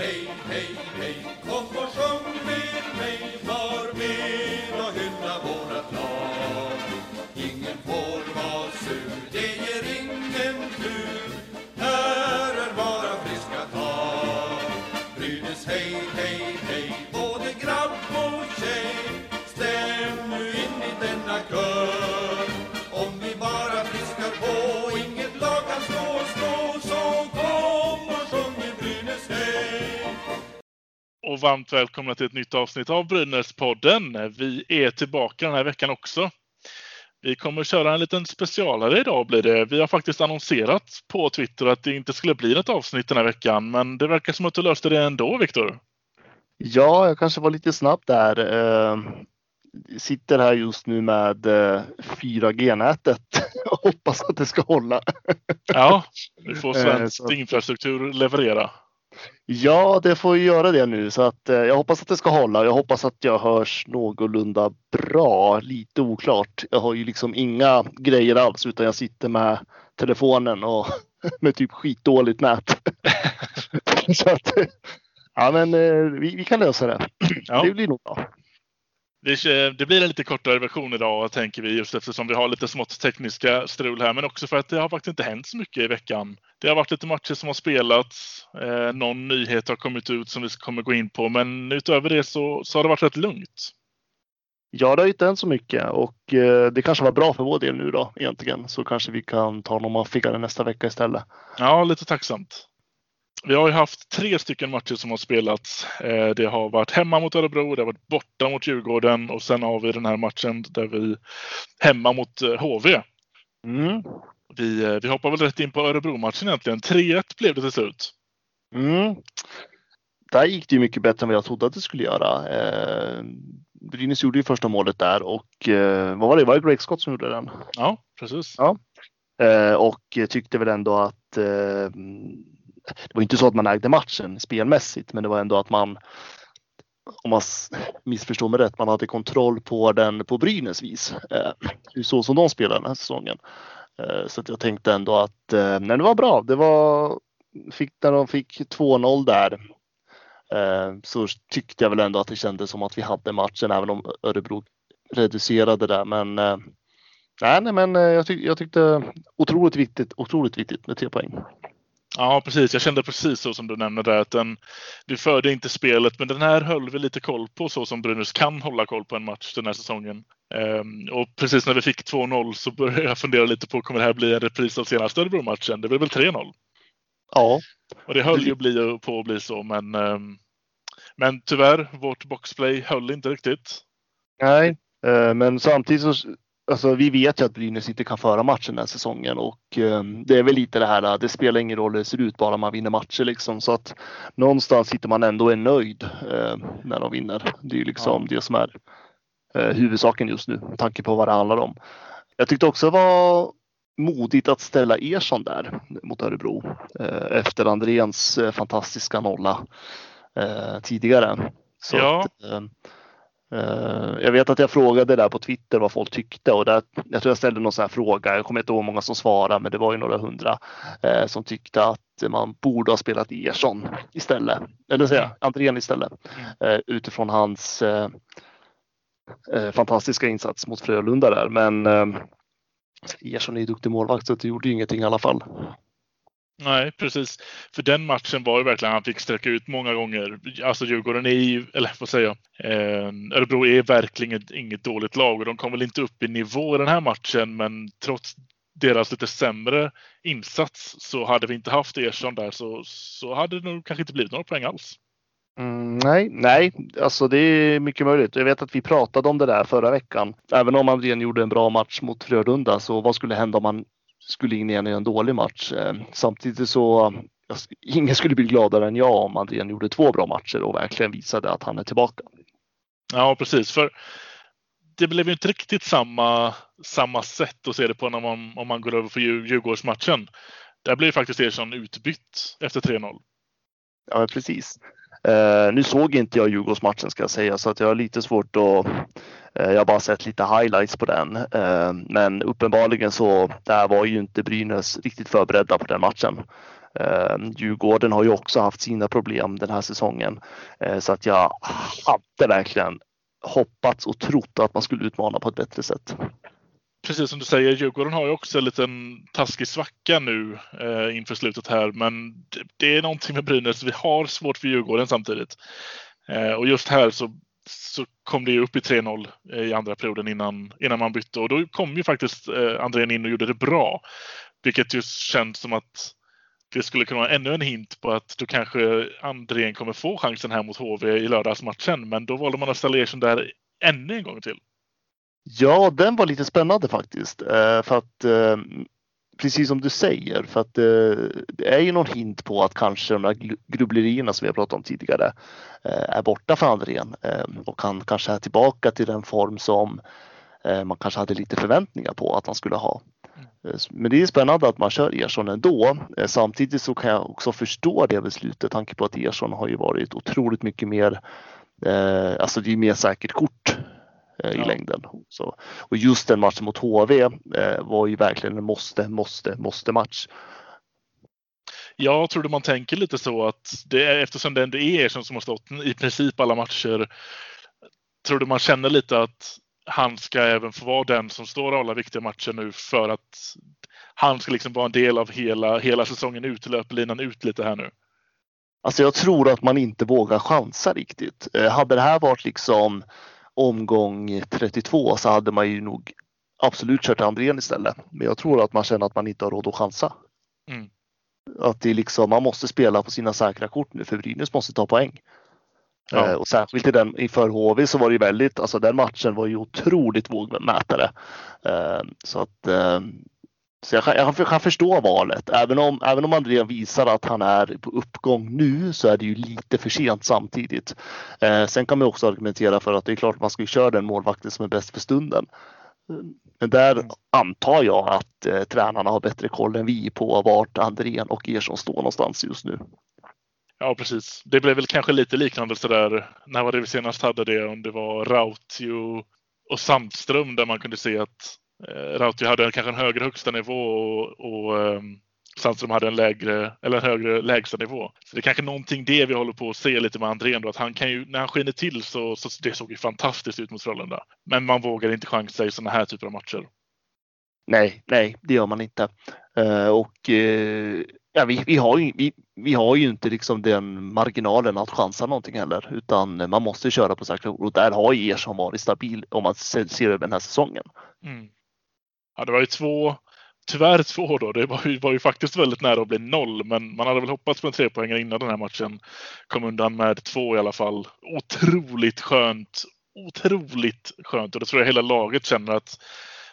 hey, hey, hey, och varmt välkomna till ett nytt avsnitt av Brynäs-podden. Vi är tillbaka den här veckan också. Vi kommer köra en liten specialare idag blir det. Vi har faktiskt annonserat på Twitter att det inte skulle bli något avsnitt den här veckan, men det verkar som att du löste det ändå, Viktor. Ja, jag kanske var lite snabb där. Eh, sitter här just nu med eh, 4G-nätet och hoppas att det ska hålla. Ja, vi får Eh, svensk så- infrastruktur leverera. Ja, det får ju göra det nu så att eh, jag hoppas att det ska hålla. Jag hoppas att jag hörs någorlunda bra. Lite oklart. Jag har ju liksom inga grejer alls utan jag sitter med telefonen och med typ skitdåligt nät. så att, ja, men eh, vi, vi kan lösa det. Ja. Det blir nog bra. Det blir en lite kortare version idag tänker vi just eftersom vi har lite smått tekniska strul här men också för att det har faktiskt inte hänt så mycket i veckan. Det har varit lite matcher som har spelats. Eh, någon nyhet har kommit ut som vi kommer gå in på men utöver det så, så har det varit rätt lugnt. Ja, det har inte hänt så mycket och eh, det kanske var bra för vår del nu då egentligen. Så kanske vi kan ta någon maffiga nästa vecka istället. Ja, lite tacksamt. Vi har ju haft tre stycken matcher som har spelats. Eh, Det har varit hemma mot Örebro, det har varit borta mot Djurgården och sen har vi den här matchen där vi hemma mot eh, HV. Mm. Vi, eh, vi hoppar väl rätt in på Örebro-matchen egentligen. 3-1 blev det till slut. Mm. Där gick det ju mycket bättre än vad jag trodde att det skulle göra. Eh, Brynäs gjorde ju första målet där och eh, vad var det? Var det Greg Scott som gjorde den? Ja, precis. Ja. Eh, och tyckte väl ändå att eh, det var inte så att man ägde matchen spelmässigt, men det var ändå att man om man missförstår mig rätt, man hade kontroll på den på Brynäs vis. Eh, så som de spelade den här säsongen. Eh, så att jag tänkte ändå att eh, nej, det var bra. Det var fick, när de fick 2-0 där eh, så tyckte jag väl ändå att det kändes som att vi hade matchen även om Örebro reducerade där. Men eh, nej, nej, men eh, jag, tyck, jag tyckte otroligt viktigt, otroligt viktigt med tre poäng. Ja, precis. Jag kände precis så som du nämnde där. Att den, vi förde inte spelet, men den här höll vi lite koll på så som Brynäs kan hålla koll på en match den här säsongen. Ehm, och precis när vi fick 2-0 så började jag fundera lite på kommer det här bli en repris av senaste Örebro-matchen? Det blev väl 3-0? Ja, Och det höll ju bli, på att bli så, men, ehm, men tyvärr, vårt boxplay höll inte riktigt. nej, eh, men samtidigt så Alltså, vi vet ju att Brynäs inte kan föra matchen den här säsongen och eh, det är väl lite det här, det spelar ingen roll hur det ser ut bara man vinner matcher liksom. Så att någonstans sitter man ändå och är nöjd eh, när de vinner. Det är ju liksom det som är eh, huvudsaken just nu med tanke på vad det handlar om. Jag tyckte också det var modigt att ställa Ersson där mot Örebro eh, efter Andréns eh, fantastiska nolla eh, tidigare. Så Ja. att, eh, eh, Eh, jag vet att jag frågade där på Twitter vad folk tyckte och där, jag tror jag ställde någon sån här fråga. Jag kommer inte ihåg hur många som svarade, men det var ju några hundra eh, som tyckte att man borde ha spelat Ersson istället. Eller säga Andrén istället. Eh, utifrån hans eh, eh, fantastiska insats mot Frölunda där. Men eh, Ersson är ju duktig målvakt så det gjorde ju ingenting i alla fall. Nej, precis. För den matchen var ju verkligen han fick sträcka ut många gånger. Alltså Djurgården är ju, eller vad säger jag, eh, Örebro är verkligen inget dåligt lag och de kom väl inte upp i nivå i den här matchen men trots deras lite sämre insats så hade vi inte haft Ersson där så, så hade det nog kanske inte blivit några poäng alls. Mm, nej, nej, alltså det är mycket möjligt. Jag vet att vi pratade om det där förra veckan. Även om Andrén gjorde en bra match mot Frölunda så vad skulle hända om man skulle in igen i en dålig match? Eh, Samtidigt så ingen skulle bli gladare än jag om Andrén gjorde två bra matcher och verkligen visade att han är tillbaka. Ja, precis. För det blev ju inte riktigt samma, samma sätt att se det på när man, om man går över Djur- Djurgårdsmatchen. Där blev faktiskt Ersson utbytt efter 3-0. Ja, precis. Eh, nu såg inte jag Djurgårdsmatchen ska jag säga så att jag har lite svårt att Eh, jag har bara sett lite highlights på den. Eh, men uppenbarligen så där var ju inte Brynäs riktigt förberedda på den matchen. Eh, Djurgården har ju också haft sina problem den här säsongen så att jag hade verkligen hoppats och trott att man skulle utmana på ett bättre sätt. Precis som du säger, Djurgården har ju också en liten taskig svacka nu eh, inför slutet här, men det, det, är någonting med Brynäs. Vi har svårt för Djurgården samtidigt. Eh, och just här så, så kom det ju upp i 3-0 eh, i andra perioden innan, innan man bytte och då kom ju faktiskt eh, Andrén in och gjorde det bra. Vilket just känns som att det skulle kunna vara ännu en hint på att då kanske Andrén kommer få chansen här mot HV i lördagsmatchen. Men då valde man att ställa Ersson där ännu en gång till. Ja, den var lite spännande faktiskt. Eh, för att eh, precis som du säger, för att eh, det är ju någon hint på att kanske de där grubblerierna som vi har pratat om tidigare är borta för Andrén och han kanske är tillbaka till den form som man kanske hade lite förväntningar på att han skulle ha. Men det är spännande att man kör Ersson ändå. Samtidigt så kan jag också förstå det beslutet, tanke på att Ersson har ju varit otroligt mycket mer, alltså det är mer säkert kort Eh, i ja. längden. Så, och just den matchen mot HV eh, var ju verkligen en måste, måste, måste match. Jag trodde man tänker lite så att det är, eftersom det ändå är Ersson som har stått i princip alla matcher. Trodde man känner lite att han ska även få vara den som står alla viktiga matcher nu för att han ska liksom vara en del av hela, hela säsongen ut, löplinan ut lite här nu. Alltså jag tror att man inte vågar chansa riktigt. Eh, hade det här varit liksom omgång 32 så hade man ju nog absolut kört Andrén istället. Men jag tror att man känner att man inte har råd att chansa. Mm. Att det liksom, man måste spela på sina säkra kort nu för Brynäs måste ta poäng. Ja. Eh, och särskilt i den inför HV så var det ju väldigt, alltså den matchen var ju otroligt vågmätare. Eh, så att eh, så jag kan, jag kan förstå valet. Även om, även om André visar att han är på uppgång nu så är det ju lite för sent samtidigt. Eh, sen kan man också argumentera för att det är klart att man ska köra den målvakten som är bäst för stunden. Men där mm. antar jag att eh, tränarna har bättre koll än vi på vart Andrén och Ersson står någonstans just nu. Ja, precis. Det blev väl kanske lite liknande sådär. När var det vi senast hade det? Om det var Rautio och Sandström där man kunde se att Rautio hade kanske en högre högsta nivå och, och um, Sandström hade en lägre eller en högre lägsta nivå. Så det är kanske någonting det vi håller på att se lite med Andrén då, att han kan ju, när han skiner till så, så det såg ju fantastiskt ut mot Frölunda. Men man vågar inte chansa i sådana här typer av matcher. Nej, nej, det gör man inte. Uh, och uh, ja, vi, vi, har ju, vi, vi har ju inte liksom den marginalen att chansa någonting heller, utan man måste köra på säkra och där har ju Ersson varit stabil om man ser över den här säsongen. Mm. Ja, det var ju två, tyvärr två då. Det var ju, var ju faktiskt väldigt nära att bli noll, men man hade väl hoppats på en trepoängare innan den här matchen. Kom undan med två i alla fall. Otroligt skönt. Otroligt skönt och det tror jag hela laget känner att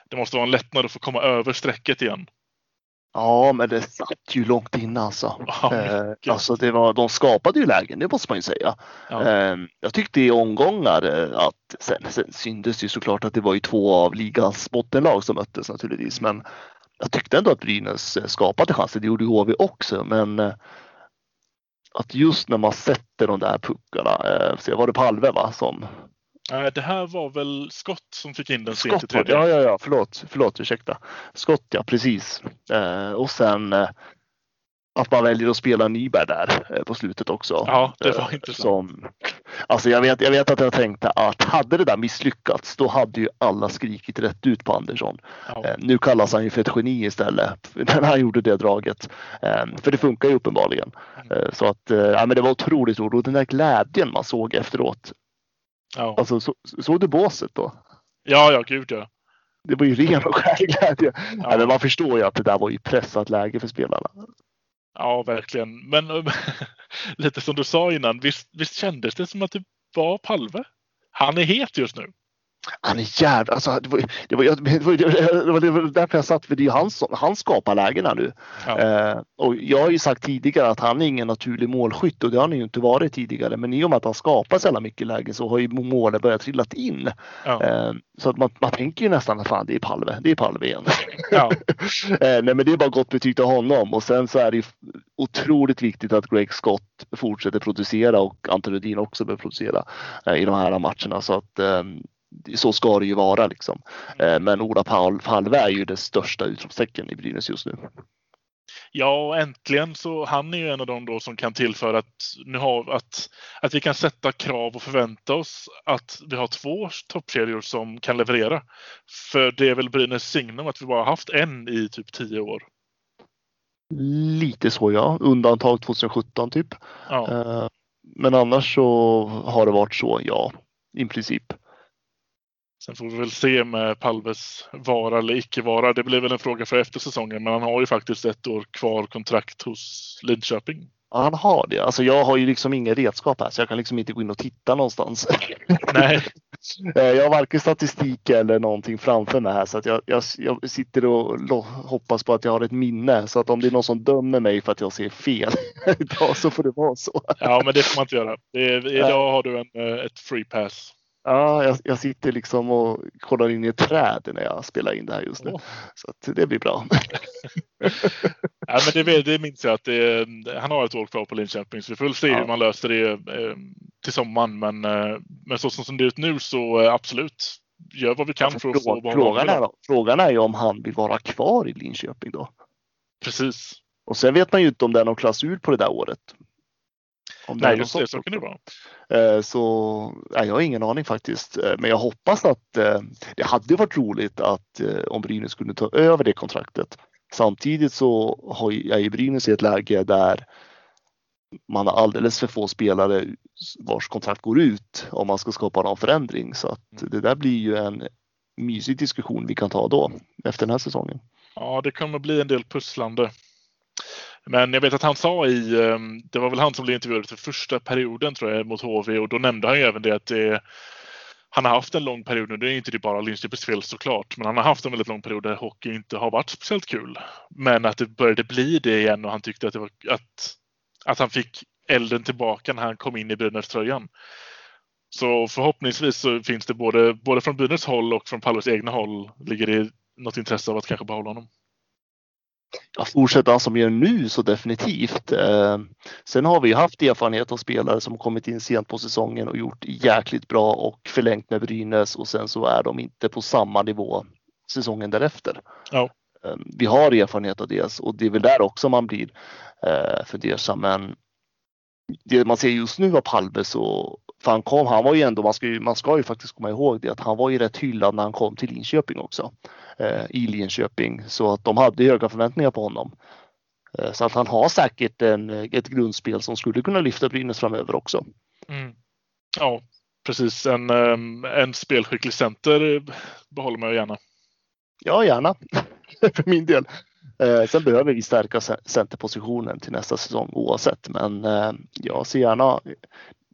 det måste vara en lättnad att få komma över strecket igen. Ja, men det satt ju långt inne alltså. Ja, eh, alltså det var, de skapade ju lägen, det måste man ju säga. Ja. Eh, jag tyckte i omgångar eh, att sen, sen syntes det såklart att det var ju två av ligans bottenlag som möttes naturligtvis. Men jag tyckte ändå att Brynäs eh, skapade chanser. Det gjorde HV också, men eh, att just när man sätter de där puckarna, eh, var det Palve va, som det här var väl Skott som fick in den i tredje. Ja, ja, ja, förlåt, förlåt, ursäkta. Skott, ja, precis. Eh, och sen eh, att man väljer att spela Nyberg där eh, på slutet också. Ja, det var eh, intressant. Som, alltså jag vet, jag vet att jag tänkte att hade det där misslyckats, då hade ju alla skrikit rätt ut på Andersson. Ja. Eh, nu kallas han ju för ett geni istället när han gjorde det draget. Eh, för det funkar ju uppenbarligen. Mm. så att, ja, men det var otroligt roligt. Den där glädjen man såg efteråt Ja. Alltså, så, såg du båset då? Ja, ja, gud ja. Det var ju ren och skär glädje. Ja. Ja, men man förstår ju att det där var ju pressat läge för spelarna. Ja, verkligen. Men lite som du sa innan, visst, visst kändes det som att det var Palve? Han är het just nu. Han är jävla, alltså, det, var, det, var, det, var, det, var, det var därför jag satt, för det han, han skapar lägena nu. Ja. Eh, och jag har ju sagt tidigare att han är ingen naturlig målskytt och det har han ju inte varit tidigare. Men i och med att han skapar så jävla mycket lägen så har ju målen börjat trilla in. Ja. Eh, så att man, man tänker ju nästan att fan det är Palve, det är Palve igen. Ja. eh, nej men det är bara gott betyg till honom och sen så är det ju otroligt viktigt att Greg Scott fortsätter producera och Anton Rudin också börjar producera eh, i de här matcherna. Så att ehm, så ska det ju vara liksom. Eh, men Ola Palve är ju det största utropstecken i Brynäs just nu. Ja, äntligen så han är ju en av dem då som kan tillföra att, nu har, att, att vi kan sätta krav och förvänta oss att vi har två toppkedjor som kan leverera. För det är väl Brynäs signum att vi bara haft en i typ tio år. Lite så ja, undantag 2017 typ. Ja. Eh, Men annars så har det varit så, ja, i princip. Sen får vi väl se med Palves vara eller icke vara. Det blir väl en fråga för efter säsongen, men han har ju faktiskt ett år kvar kontrakt hos Linköping. Ja, han har det. Alltså jag har ju liksom inga redskap här så jag kan liksom inte gå in och titta någonstans. Nej, Eh, Jag har varken statistik eller någonting framför mig här så att jag, jag, jag sitter och hoppas på att jag har ett minne så att om det är någon som dömer mig för att jag ser fel idag så får det vara så. ja, men det får man inte göra. Är, idag har du en, eh, ett free pass. Ja, jag, jag sitter liksom och kollar in i ett träd när jag spelar in det här just nu. Åh. Så det blir bra. Ja, men det, det minns jag att det, han har ett år kvar på Linköping, så vi får se Ja. hur man löser det eh, till sommaren. Men, eh, men så som det är ut nu så eh, absolut, gör vad vi kan för att få Frågan är, frågan är ju om han vill vara kvar i Linköping då. Precis. Och sen vet man ju inte om det är någon klausul på det där året. Om Nej, är just det, så kan det vara. Eh, Så nej, jag har ingen aning faktiskt. Eh, Men jag hoppas att eh, det hade varit roligt att om Brynäs skulle ta över det kontraktet. Samtidigt så har är ju Brynäs i ett läge där man har alldeles för få spelare vars kontrakt går ut om man ska skapa någon förändring. Så att det där blir ju en mysig diskussion vi kan ta då efter den här säsongen. Ja, det kommer bli en del pusslande. Men jag vet att han sa i, ehm, det var väl han som blev intervjuad för första perioden tror jag mot HV och då nämnde han ju även det att det, han har haft en lång period nu. Det är inte det bara Linköpings fel såklart, men han har haft en väldigt lång period där hockey inte har varit speciellt kul. Men att det började bli det igen och han tyckte att, det var, att, att han fick elden tillbaka när han kom in i Brynäs-tröjan. Så förhoppningsvis så finns det både, både från Brynäs håll och från Palles egna håll ligger det något intresse av att kanske behålla honom. Ja, fortsätter han som gör nu så definitivt. Eh, sen har vi ju haft erfarenhet av spelare som kommit in sent på säsongen och gjort jäkligt bra och förlängt med Brynäs och sen så är de inte på samma nivå säsongen därefter. Ja. Eh, vi har erfarenhet av det och det är väl där också man blir eh, fundersam. Men det man ser just nu av Palve så för han kom, han var ju ändå, man ska ju, man ska ju faktiskt komma ihåg det att han var ju rätt hyllad när han kom till Linköping också. Eh, I Linköping så att de hade höga förväntningar på honom. Eh, så att han har säkert en, ett grundspel som skulle kunna lyfta Brynäs framöver också. Mm. Ja, precis. En, ehm, en spelskicklig center behåller man ju gärna. Ja, gärna för min del. Eh, sen behöver vi stärka ce- centerpositionen till nästa säsong oavsett, men eh, jag ser gärna.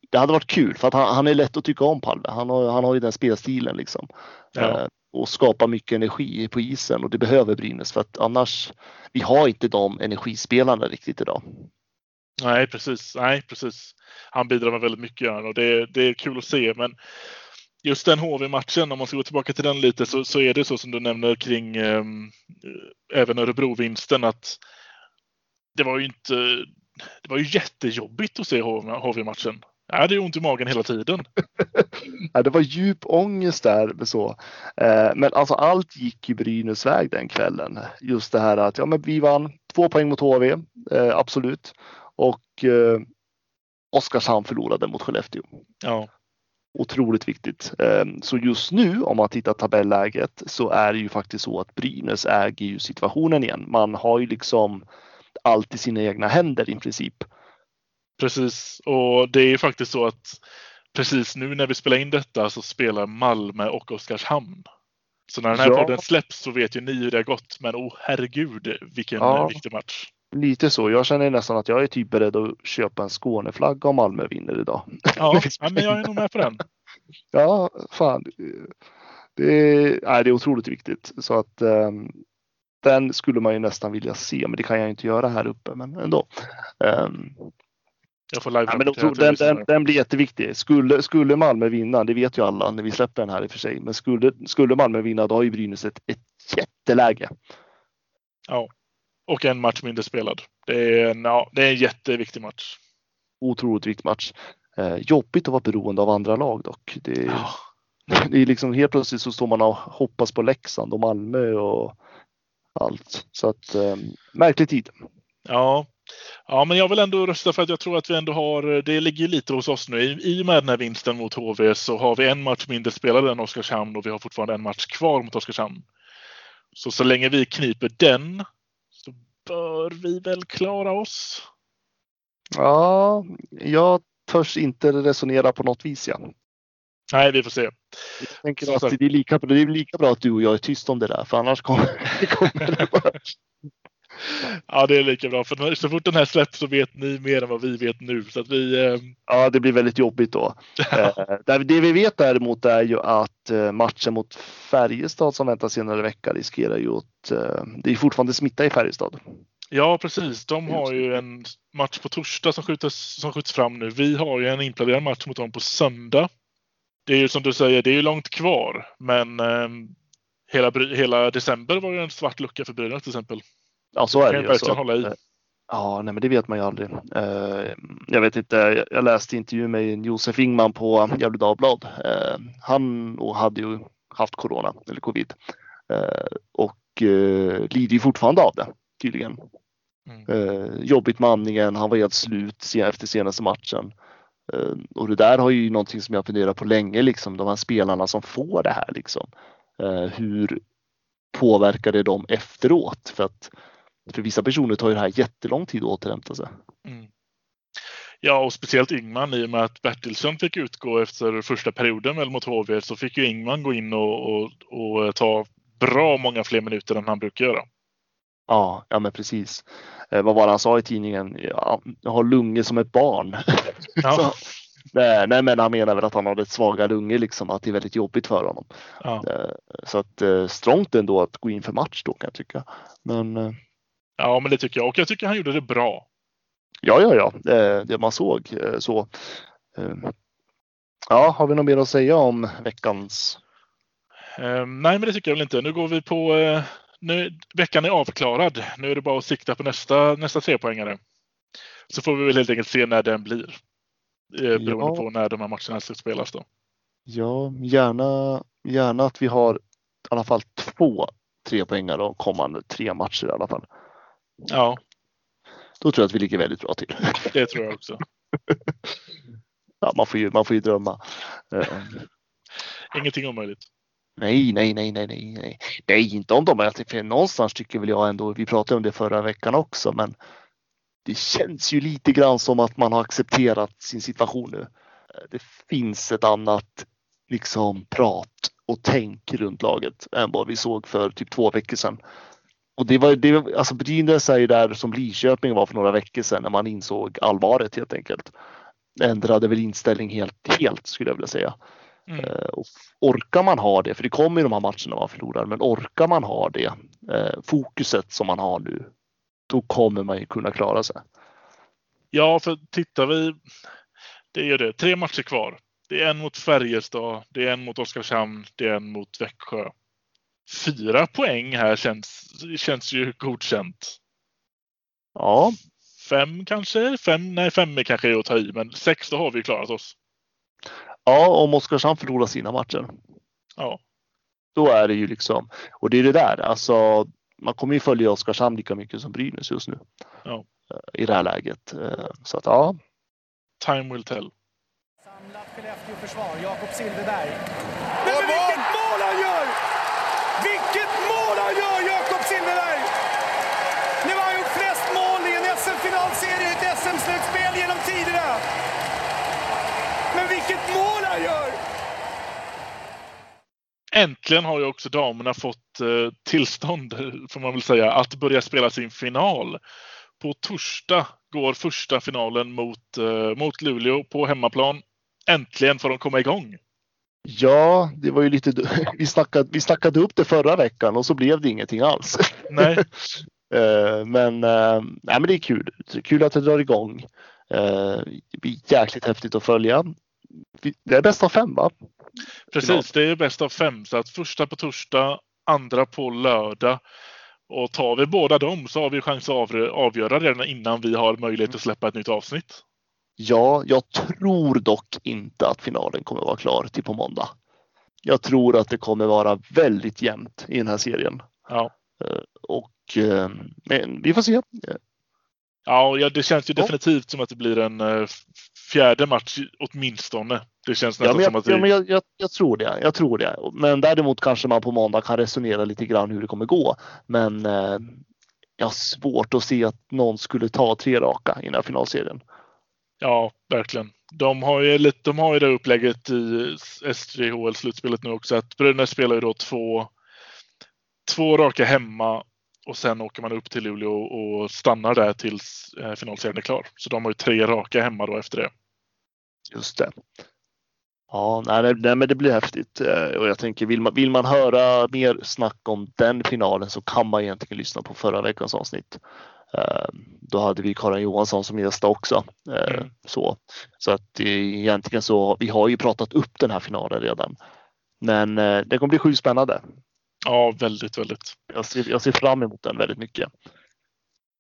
Det hade varit kul för att han, han är lätt att tycka om Palve. Han har, han har ju den spelstilen liksom. Ja. Eh, och skapar mycket energi på isen och det behöver Brynäs för att annars. Vi har inte de energispelarna riktigt idag. Nej, precis. Nej, precis. Han bidrar med väldigt mycket och det, det är kul att se. Men just den HV-matchen, om man ska gå tillbaka till den lite, så, så är det så som du nämner kring ehm, eh, även Örebro-vinsten att det var ju inte. Det var ju jättejobbigt att se HV-matchen. Jag hade ju ont i magen hela tiden. Ja, det var djup ångest där. Så. Eh, Men alltså allt gick ju Brynäs väg den kvällen. Just det här att ja, men vi vann två poäng mot HV, eh, absolut. Och eh, Oskarshamn förlorade mot Skellefteå. Ja, Otroligt viktigt. Eh, Så just nu om man tittar tabelläget så är det ju faktiskt så att Brynäs äger ju situationen igen. Man har ju liksom allt i sina egna händer i princip. precis. Och det är ju faktiskt så att precis nu när vi spelar in detta så spelar Malmö och Oskarshamn. Så när den här Ja. podden släpps så vet ju ni hur det har gått. Men oh herregud vilken Ja. viktig match. Lite så. Jag känner nästan att jag är typ beredd att köpa en Skåneflagga om Malmö vinner idag. Ja, men jag är nog med på den. Ja, fan. Det är, nej, det är otroligt viktigt så att ehm, den skulle man ju nästan vilja se, men det kan jag inte göra här uppe, men ändå. Ehm, Jag får live ja, men otro, den, den, den blir jätteviktig. Skulle, skulle Malmö vinna, det vet ju alla när vi släpper den här i och för sig, men skulle, skulle Malmö vinna då har ju Brynäs ett, ett jätteläge. Ja. Och en match mindre spelad. Det är en, ja, det är en jätteviktig match. Otroligt viktig match. Eh, jobbigt att vara beroende av andra lag dock. Det, Ja. det är liksom helt plötsligt så står man och hoppas på Leksand och Malmö och allt. Så att eh, märklig tid. Ja. ja, men jag vill ändå rösta för att jag tror att vi ändå har, det ligger lite hos oss nu. I, I med den här vinsten mot HV så har vi en match mindre spelad än Oskarshamn och vi har fortfarande en match kvar mot Oskarshamn. Så så länge vi kniper den bör vi väl klara oss. Ja, jag törs inte resonera på något vis. Ja. Nej, vi får se. Jag tänker att det är, lika, det är lika bra att du och jag är tysta om det där, för annars kommer, kommer det bara... Ja, det är lika bra. För så fort den här släpps så vet ni mer än vad vi vet nu. Så att vi, eh... Ja, det blir väldigt jobbigt då. eh, det vi vet däremot är ju att eh, matchen mot Färjestad som väntar senare i vecka riskerar ju att... Eh, det är fortfarande smitta i Färjestad. Ja, precis. De har ju en match på torsdag som skjuts, som skjuts fram nu. Vi har ju en inplanerad match mot dem på söndag. Det är ju som du säger, det är ju långt kvar, men eh, hela, hela december var ju en svart lucka för Brynäs till exempel. Ja, så är det ju. Så. Hålla i. Ja, nej, men det vet man ju aldrig. Uh, jag vet inte. Jag läste intervju med Josef Ingman på Gefle Dagblad. Uh, han hade ju haft corona eller covid och lider ju fortfarande av det tydligen. Mm. jobbigt med andningen. Han var helt slut efter senaste matchen. och det där har ju någonting som jag funderar på länge, liksom de här spelarna som får det här liksom. hur påverkar det dem efteråt? För att för vissa personer tar ju det här jättelång tid att återhämta sig. Mm. Ja, och speciellt Ingman i och med att Bertilsson fick utgå efter första perioden väl mot HV så fick ju Ingman gå in och, och, och ta bra många fler minuter än han brukar göra. Ja, ja men precis. Eh, vad var det han sa i tidningen? Ja, jag har lungor som ett barn. Ja. så, nej, nej, men han menar väl att han hade ett svaga lungor liksom, att det är väldigt jobbigt för honom. Ja. Eh, så att eh, strångt ändå att gå in för match då kan jag tycka. Men eh, Ja, men det tycker jag. Och jag tycker han gjorde det bra. Ja, ja, ja, det, det man såg eh, så. Eh, ja, har vi något mer att säga om veckans? Um, nej, men det tycker jag väl inte. Nu går vi på. Nu, veckan är avklarad. Nu är det bara att sikta på nästa, nästa trepoängare. Så får vi väl helt enkelt se när den blir. Beroende ja. på när de här matcherna ska spelas då. Ja, gärna, gärna att vi har i alla fall två trepoängare de kommande tre matcher i alla fall. Ja. Då tror jag att vi ligger väldigt bra till. Det tror jag också. ja, man, får ju, man får ju drömma. Eh, Ingenting omöjligt. Nej, nej, nej, nej, nej, nej, nej, inte om de är för någonstans tycker väl jag ändå. Vi pratade om det förra veckan också, men det känns ju lite grann som att man har accepterat sin situation nu. Det finns ett annat liksom prat och tänk runt laget än vad vi såg för typ två veckor sedan. Och det var, det, alltså Brynäs är ju där som Lidköping var för några veckor sedan när man insåg allvaret helt enkelt. Ändrade väl inställning helt, helt skulle jag vilja säga. Mm. Uh, och orkar man ha det, för det kommer ju de här matcherna man förlorar, men orkar man ha det uh, fokuset som man har nu, då kommer man ju kunna klara sig. Ja, för tittar vi, det är det, tre matcher kvar. Det är en mot Färjestad, det är en mot Oskarshamn, det är en mot Växjö fyra poäng här känns, känns ju godkänt. Ja. Fem kanske? Fem, nej, fem är kanske att ta i, men sex då har vi klarat oss. Ja, om Oskarshamn förlorar sina matcher. Ja. Då är det ju liksom, och det är det där, alltså man kommer ju följa Oskarshamn lika mycket som Brynäs just nu. Ja. I det här läget. Eh, så att ja. Time will tell. Samlat Skellefteå-försvar, Jakob Silfverberg. Men vilket mål han gör! Vilket mål han gör, Jakob Silfverberg! Nu har han gjort flest mål i en SM-finalserie i ett SM-slutspel genom tiderna. Men vilket mål han gör! Äntligen har ju också damerna fått eh, tillstånd, får man väl säga, att börja spela sin final. På torsdag går första finalen mot, eh, mot Luleå på hemmaplan. Äntligen får de komma igång. Ja, det var ju lite. Vi snackade, vi snackade upp det förra veckan och så blev det ingenting alls. Nej. Eh, men, nej, men det är kul. Kul att det drar igång. Det blir jäkligt häftigt att följa. Det är bäst av fem va? Precis, det är bäst av fem. Så att första på torsdag, andra på lördag. Och tar vi båda dem så har vi chans att avgöra redan innan vi har möjlighet att släppa ett nytt avsnitt. Ja, jag tror dock inte att finalen kommer vara klar till på måndag. Jag tror att det kommer vara väldigt jämnt i den här serien. Ja. Eh, och, eh, men vi får se. Ja, det känns ju definitivt som att det blir en eh, fjärde match åtminstone. Det känns Ja, nästan som jag, att det... ja, men jag, jag, jag tror det. Jag tror det. Men däremot kanske man på måndag kan resonera lite grann hur det kommer gå. Men eh, jag har svårt att se att någon skulle ta tre raka i den här finalserien. Ja, verkligen. De har ju, lite, de har ju det upplägget i S3HL-slutspelet nu också att Brynäs spelar ju då två, två raka hemma och sen åker man upp till Luleå och stannar där tills eh, finalserien är klar. Så de har ju tre raka hemma då efter det. Just det. Ja, nej, nej, men det blir häftigt Eh, och jag tänker vill man, vill man höra mer snack om den finalen så kan man egentligen lyssna på förra veckans avsnitt. Eh, Då hade vi Karin Johansson som gäst också. Eh, Mm. Så, så att egentligen så, vi har ju pratat upp den här finalen redan. Men det kommer bli sjukt spännande. Ja, väldigt, väldigt. Jag ser, jag ser fram emot den väldigt mycket.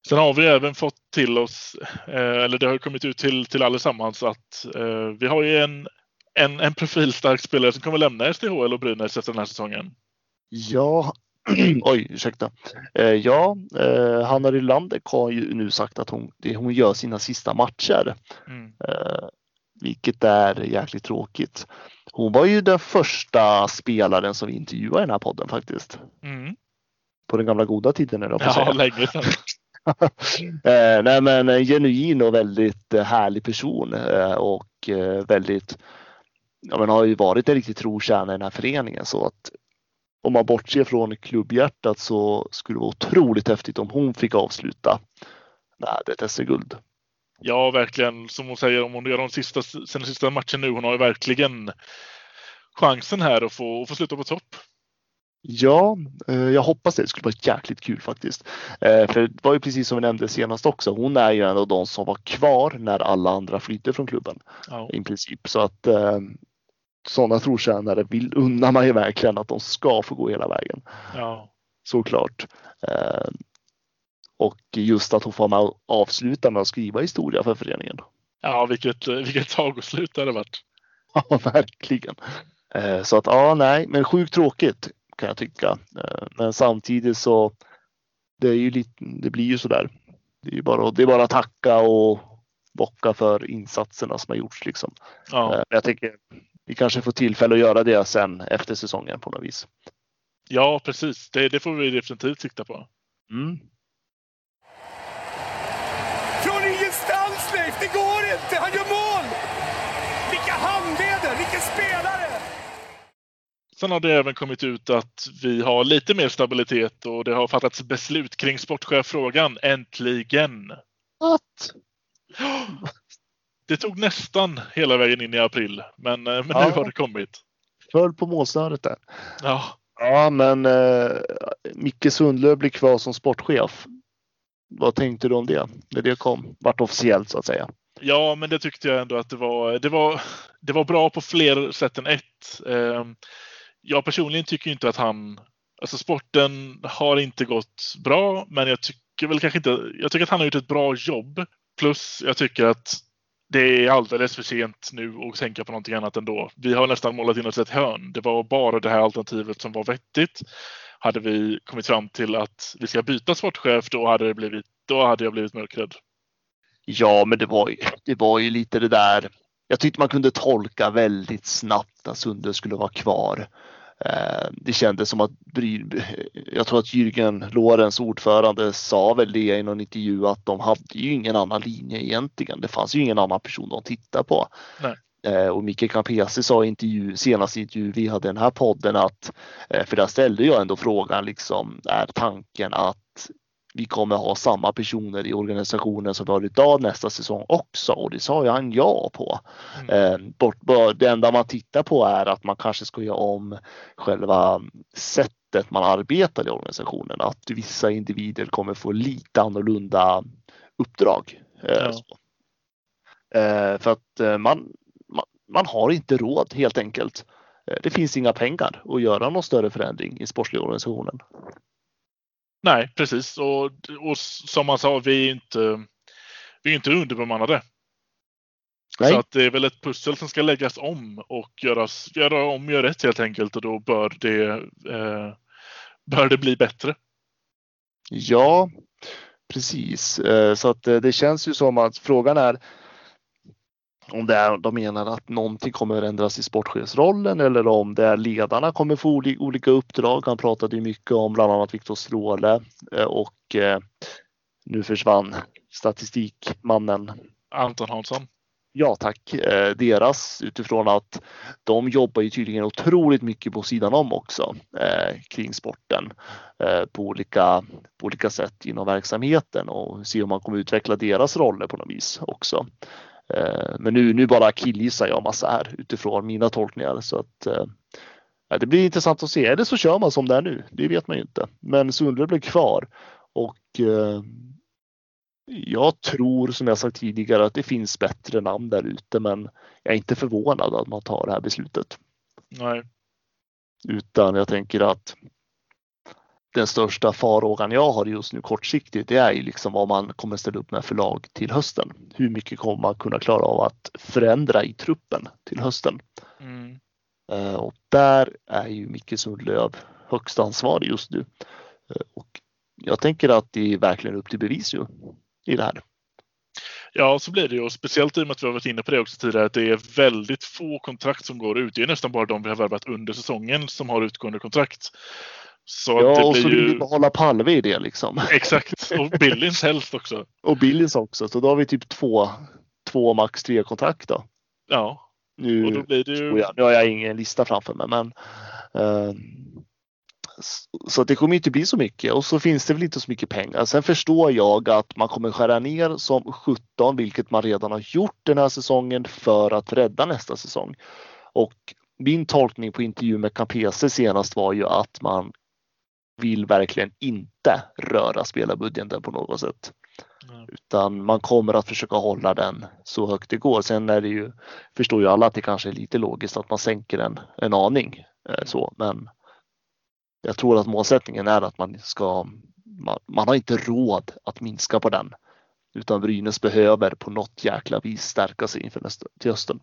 Sen har vi även fått till oss, eh, eller det har kommit ut till, till allesammans att eh, vi har ju en, en, en profilstark spelare som kommer lämna SDHL och Brynäs efter den här säsongen. Ja, oj ursäkta. Eh, ja, Hanna Rylander har ju nu sagt att hon, hon gör sina sista matcher. Mm. Vilket är jäkligt tråkigt. Hon var ju den första spelaren som vi intervjuade i den här podden faktiskt. Mm. På den gamla goda tiden eller Ja, länge sedan. eh, nej men en genuin och väldigt eh, härlig person eh, och eh, väldigt, ja men har ju varit en riktigt trotjänare i den här föreningen så att om man bortser från klubbhjärtat så skulle det vara otroligt häftigt om hon fick avsluta med ett SM-guld. Ja, verkligen. Som hon säger, om hon gör de sista, sina sista matchen nu. Hon har ju verkligen chansen här att få, att få sluta på topp. Ja, eh, jag hoppas det. Det skulle vara jäkligt kul faktiskt. Eh, För det var ju precis som vi nämnde senast också. Hon är ju en av de som var kvar när alla andra flydde från klubben Ja. i princip. Så att eh, sådana trotjänare vill unna man ju verkligen att de ska få gå hela vägen. ja. Såklart. Och just att hon får med avsluta med att skriva historia för föreningen. Ja, vilket, vilket tagoslut det hade varit. Ja, verkligen. Så att ja, nej, men sjukt tråkigt kan jag tycka. Eh, Men samtidigt så det är ju lite, det blir ju sådär. Det är ju bara, det är bara att tacka och bocka för insatserna som har gjorts liksom. Ja, Eh, Jag tänker vi kanske får tillfälle att göra det sen efter säsongen på något vis. ja precis. Det, det får vi definitivt sikta på. Mm. Från ingenstans Leif, det går inte! Han gör mål! Vilka handleder, vilken spelare! Sen har det även kommit ut att vi har lite mer stabilitet och det har fattats beslut kring sportcheffrågan. Äntligen! Att? Det tog nästan hela vägen in i april, men, eh, men Ja. nu har det kommit. Föll på målsnöret där. Ja, Ja, men eh, Micke Sundlöv blir kvar som sportchef. Vad tänkte du om det när det kom? Vart officiellt så att säga. ja, men det tyckte jag ändå att det var. Det var, det var bra på fler sätt än ett. Eh, jag personligen tycker inte att han, alltså sporten har inte gått bra, men jag tycker väl kanske inte, jag tycker att han har gjort ett bra jobb. Plus jag tycker att det är alldeles för sent nu att tänka på någonting annat ändå. Vi har nästan målat in oss ett hörn. Det var bara det här alternativet som var vettigt. Hade vi kommit fram till att vi ska byta sportchef, då hade, det blivit, då hade jag blivit mörkrädd. Ja, men det var ju, det var ju lite det där. Jag tyckte man kunde tolka väldigt snabbt att Sunde skulle vara kvar. Eh, Det kändes som att jag tror att Jürgen Lorenz ordförande sa väl det i någon intervju att de hade ju ingen annan linje egentligen. Det fanns ju ingen annan person de tittade på. Nej. Eh, Och Micke Campesi sa i intervju, senaste intervju vi hade den här podden att, eh, för där ställde jag ändå frågan liksom, är tanken att vi kommer ha samma personer i organisationen som vi har idag nästa säsong också och det sa ju han ja på. Mm. Eh, bort, det enda man tittar på är att man kanske ska göra om själva sättet man arbetar i organisationen. Att vissa individer kommer få lite annorlunda uppdrag. Eh, Ja. Eh, för att man, man, man har inte råd helt enkelt. Det finns inga pengar att göra någon större förändring i sportsliga organisationen. Nej, precis. Och, och som man sa, vi är inte, vi är inte underbemannade. Nej. Så att det är väl ett pussel som ska läggas om och göras, göra om, göra rätt helt enkelt och då bör det, eh, bör det bli bättre. Ja, Precis, eh, så att det känns ju som att frågan är om det är, de menar att någonting kommer att ändras i sportchefsrollen eller om det är ledarna kommer få olika uppdrag. Han pratade ju mycket om bland annat Viktor Stråle och nu försvann statistikmannen Anton Hansson. Ja tack, eh, deras utifrån att de jobbar ju tydligen otroligt mycket på sidan om också eh, kring sporten eh, på, olika, på olika sätt inom verksamheten och se om man kommer utveckla deras roller på något vis också. Eh, men nu, nu bara killgissar jag massa här utifrån mina tolkningar så att eh, det blir intressant att se. Eller så kör man som det är nu, det vet man ju inte. Men Sundberg blir kvar och eh, jag tror som jag sagt tidigare att det finns bättre namn där ute men jag är inte förvånad att man tar det här beslutet. Nej. Utan jag tänker att den största farhågan jag har just nu kortsiktigt det är ju liksom vad man kommer ställa upp med för lag till hösten. Hur mycket kommer man kunna klara av att förändra i truppen till hösten? Mm. Uh, och där är ju Micke Sundlöv högst ansvarig just nu. Uh, och jag tänker att det är verkligen upp till bevis ju i det här. Ja, så blir det ju. Speciellt i och med att vi har varit inne på det också tidigare, att det är väldigt få kontrakt som går ut. Det är nästan bara de vi har värvat under säsongen som har utgående kontrakt. Så ja, och så vill vi behålla Palve i det liksom. Exakt, och Billins helst också. och Billins också, så då har vi typ två, två max tre kontrakt då. Ja, nu, och då blir det ju... jag, nu har jag ingen lista framför mig, men uh, så det kommer inte bli så mycket och så finns det väl inte så mycket pengar. Sen förstår jag att man kommer skära ner som 17, vilket man redan har gjort den här säsongen för att rädda nästa säsong. Och min tolkning på intervju med Campese senast var ju att man vill verkligen inte röra spelarbudgeten på något sätt. Mm. Utan man kommer att försöka hålla den så högt det går. Sen är det ju, förstår ju alla att det kanske är lite logiskt att man sänker den en aning. Eh, så, men jag tror att målsättningen är att man ska, man, man har inte råd att minska på den. Utan Brynäs behöver på något jäkla vis stärka sig inför nästa, till hösten.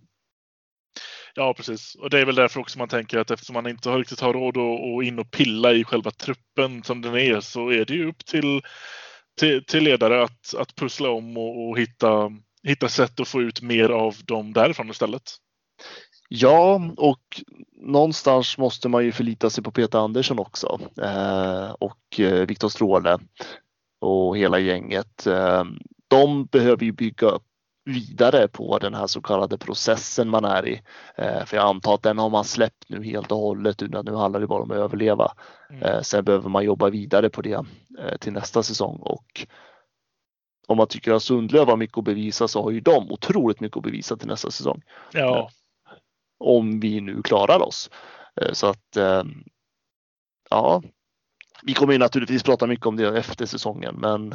Ja, precis. Och det är väl därför också man tänker att eftersom man inte har riktigt har råd att in och pilla i själva truppen som den är så är det ju upp till, till, till ledare att, att pussla om och, och hitta, hitta sätt att få ut mer av dem därifrån istället. Ja, och någonstans måste man ju förlita sig på Peter Andersson också eh, och eh, Viktor Stråle och hela gänget. Eh, de behöver ju bygga upp vidare på den här så kallade processen man är i. Eh, för jag antar att den har man släppt nu helt och hållet utan nu handlar det bara om att överleva. Mm. Eh, sen behöver man jobba vidare på det eh, till nästa säsong och om man tycker att Sundlöv har mycket att bevisa så har ju de otroligt mycket att bevisa till nästa säsong. Ja om vi nu klarar oss. Så att ja, vi kommer ju naturligtvis prata mycket om det efter säsongen, men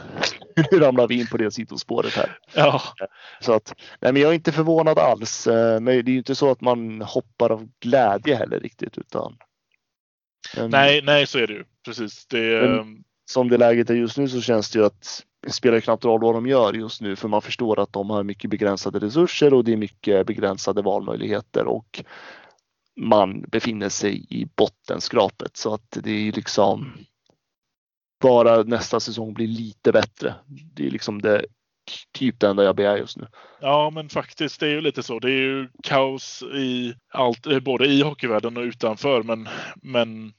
nu ramlar vi in på det sidospåret här. Ja. Så att, nej, men jag är inte förvånad alls. Eh, men det är ju inte så att man hoppar av glädje heller riktigt, utan. nej, nej, så är det ju precis. Det, men, som det läget är just nu så känns det ju att det spelar knappt roll vad de gör just nu för man förstår att de har mycket begränsade resurser och det är mycket begränsade valmöjligheter och man befinner sig i bottenskrapet så att det är liksom bara nästa säsong blir lite bättre. Det är liksom det typ det enda jag begär just nu. Ja, men faktiskt, det är ju lite så. Det är ju kaos i allt, eh, både i hockeyvärlden och utanför, men, men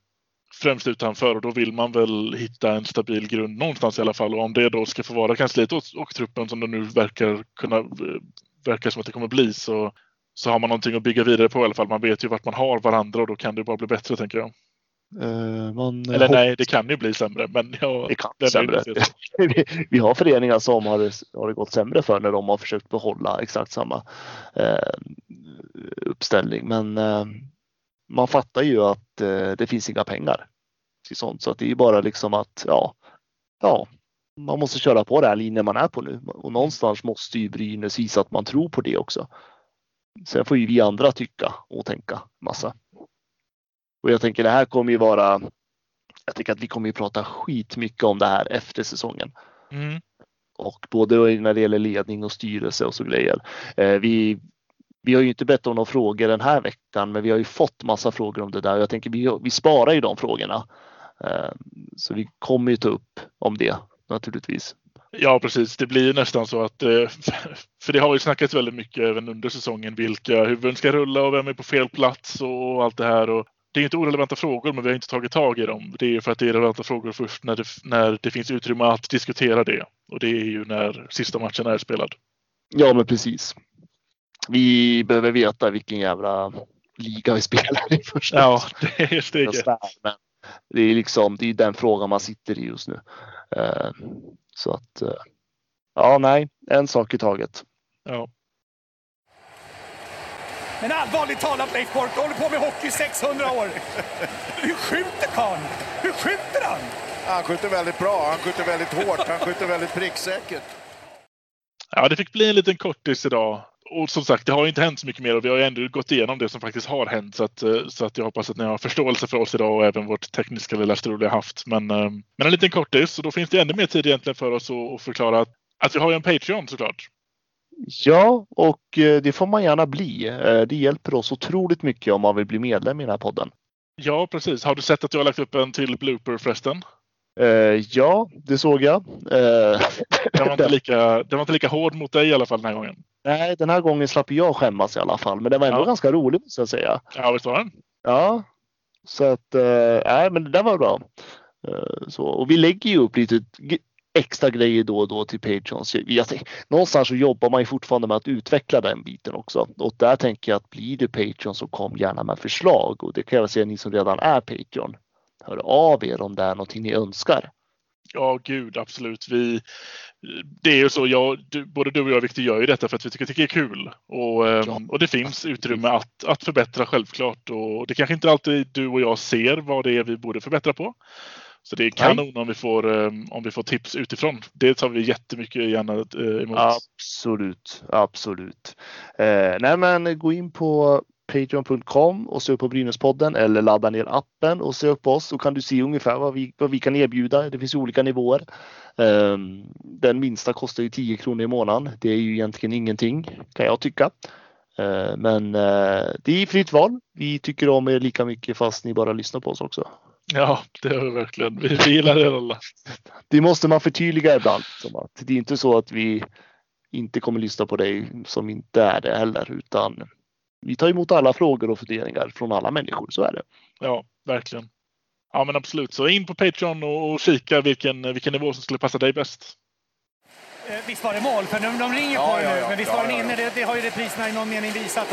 främst utanför och då vill man väl hitta en stabil grund någonstans i alla fall. Och om det då ska få vara kansliet och, och truppen som det nu verkar kunna eh, verkar som att det kommer bli så, så har man någonting att bygga vidare på i alla fall. Man vet ju vart man har varandra och då kan det bara bli bättre tänker jag. Uh, man, Eller nej, det kan ju bli sämre. Men ja, det kan bli sämre. vi, har föreningar som har, har det gått sämre för när de har försökt behålla exakt samma uh, uppställning. Men uh, man fattar ju att eh, det finns inga pengar till sånt. Så att det är bara liksom att ja, ja, man måste köra på den linjen man är på nu och någonstans måste ju Brynäs visa att man tror på det också. Sen får ju vi andra tycka och tänka massa. Och jag tänker det här kommer ju vara. Jag tänker att vi kommer ju prata skitmycket om det här efter säsongen. Mm. Och både när det gäller ledning och styrelse och så grejer. Eh, vi vi har ju inte bett om några frågor den här veckan, men vi har ju fått massa frågor om det där. Jag tänker vi, vi sparar ju de frågorna. Eh, så vi kommer ju ta upp om det naturligtvis. Ja, precis. Det blir nästan så att, eh, för det har ju snackats väldigt mycket även under säsongen, vilka huvuden ska rulla och vem är på fel plats och allt det här. Och det är inte orelevanta frågor, men vi har inte tagit tag i dem. Det är för att det är relevanta frågor först när det, när det finns utrymme att diskutera det. Och det är ju när sista matchen är spelad. Ja, men precis. Vi behöver veta vilken jävla liga vi spelar i första. Ja, det är steget. det är liksom, det är den frågan man sitter i just nu. Eh, så att, eh, ja, nej, en sak i taget. Ja. Men allvarligt talat Leif Boork, du håller på med hockey i 600 år. Hur skjuter karln? Hur skjuter han? Han skjuter väldigt bra, han skjuter väldigt hårt, han skjuter väldigt pricksäkert. Ja, det fick bli en liten kortis idag. Och som sagt, det har inte hänt så mycket mer och vi har ändå gått igenom det som faktiskt har hänt. Så att, eh, så att jag hoppas att ni har förståelse för oss idag och även vårt tekniska lilla strul vi har haft. Men, eh, men en liten kortis och då finns det ännu mer tid egentligen för oss att, förklara att, att vi har ju en Patreon såklart. Ja, och eh, det får man gärna bli. Det hjälper oss otroligt mycket om man vill bli medlem i den här podden. Ja, precis. Har du sett att jag har lagt upp en till blooper förresten? Uh, ja, det såg jag. Uh, den, var inte lika, den var inte lika hård mot dig i alla fall den här gången. Nej, den här gången slapp jag skämmas i alla fall. Men den var ändå ja. ganska rolig måste jag säga. Ja, visst var den? Ja, så att uh, nej, men det där var bra. så, och vi lägger ju upp lite extra grejer då och då till Patreons. Jag, någonstans så jobbar man ju fortfarande med att utveckla den biten också. Och där tänker jag att blir du Patreon så kom gärna med förslag. Och det kan jag säga ni som redan är Patreon hör av er om det är någonting ni önskar. Ja, gud absolut. Vi, det är ju så, jag, du, både du och jag Victor gör ju detta för att vi tycker att det är kul. Och, ehm, ja. och det finns utrymme att, att förbättra självklart. Och det kanske inte alltid du och jag ser vad det är vi borde förbättra på. Så det är kanon om vi, får, ehm, om vi får tips utifrån. Det tar vi jättemycket gärna eh, emot. Absolut, absolut. Eh, nej men gå in på Patreon.com och sök på Brynäspodden eller ladda ner appen och sök på oss så kan du se ungefär vad vi, vad vi kan erbjuda. Det finns olika nivåer. Ehm, den minsta kostar ju 10 kronor i månaden. Det är ju egentligen ingenting kan jag tycka. Ehm, men eh, det är fritt val. Vi tycker om er lika mycket fast ni bara lyssnar på oss också. Ja, det gör vi verkligen. Vi, vi gillar er alla. Det måste man förtydliga ibland. Det är inte så att vi inte kommer lyssna på dig som inte är det heller, utan vi tar emot alla frågor och funderingar från alla människor, så är det. Ja, verkligen. Ja, men absolut. Så in på Patreon och kika vilken, vilken nivå som skulle passa dig bäst. Eh, visst var det mål? För de, de ringer ja, på ja, det nu. Ja, men visst var den inne? Det, det, har ju repriserna i någon mening visat.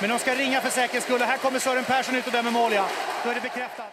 Men de ska ringa för säkerhets skull. Här kommer Sören Persson ut och dömer mål, ja. Då är det bekräftat.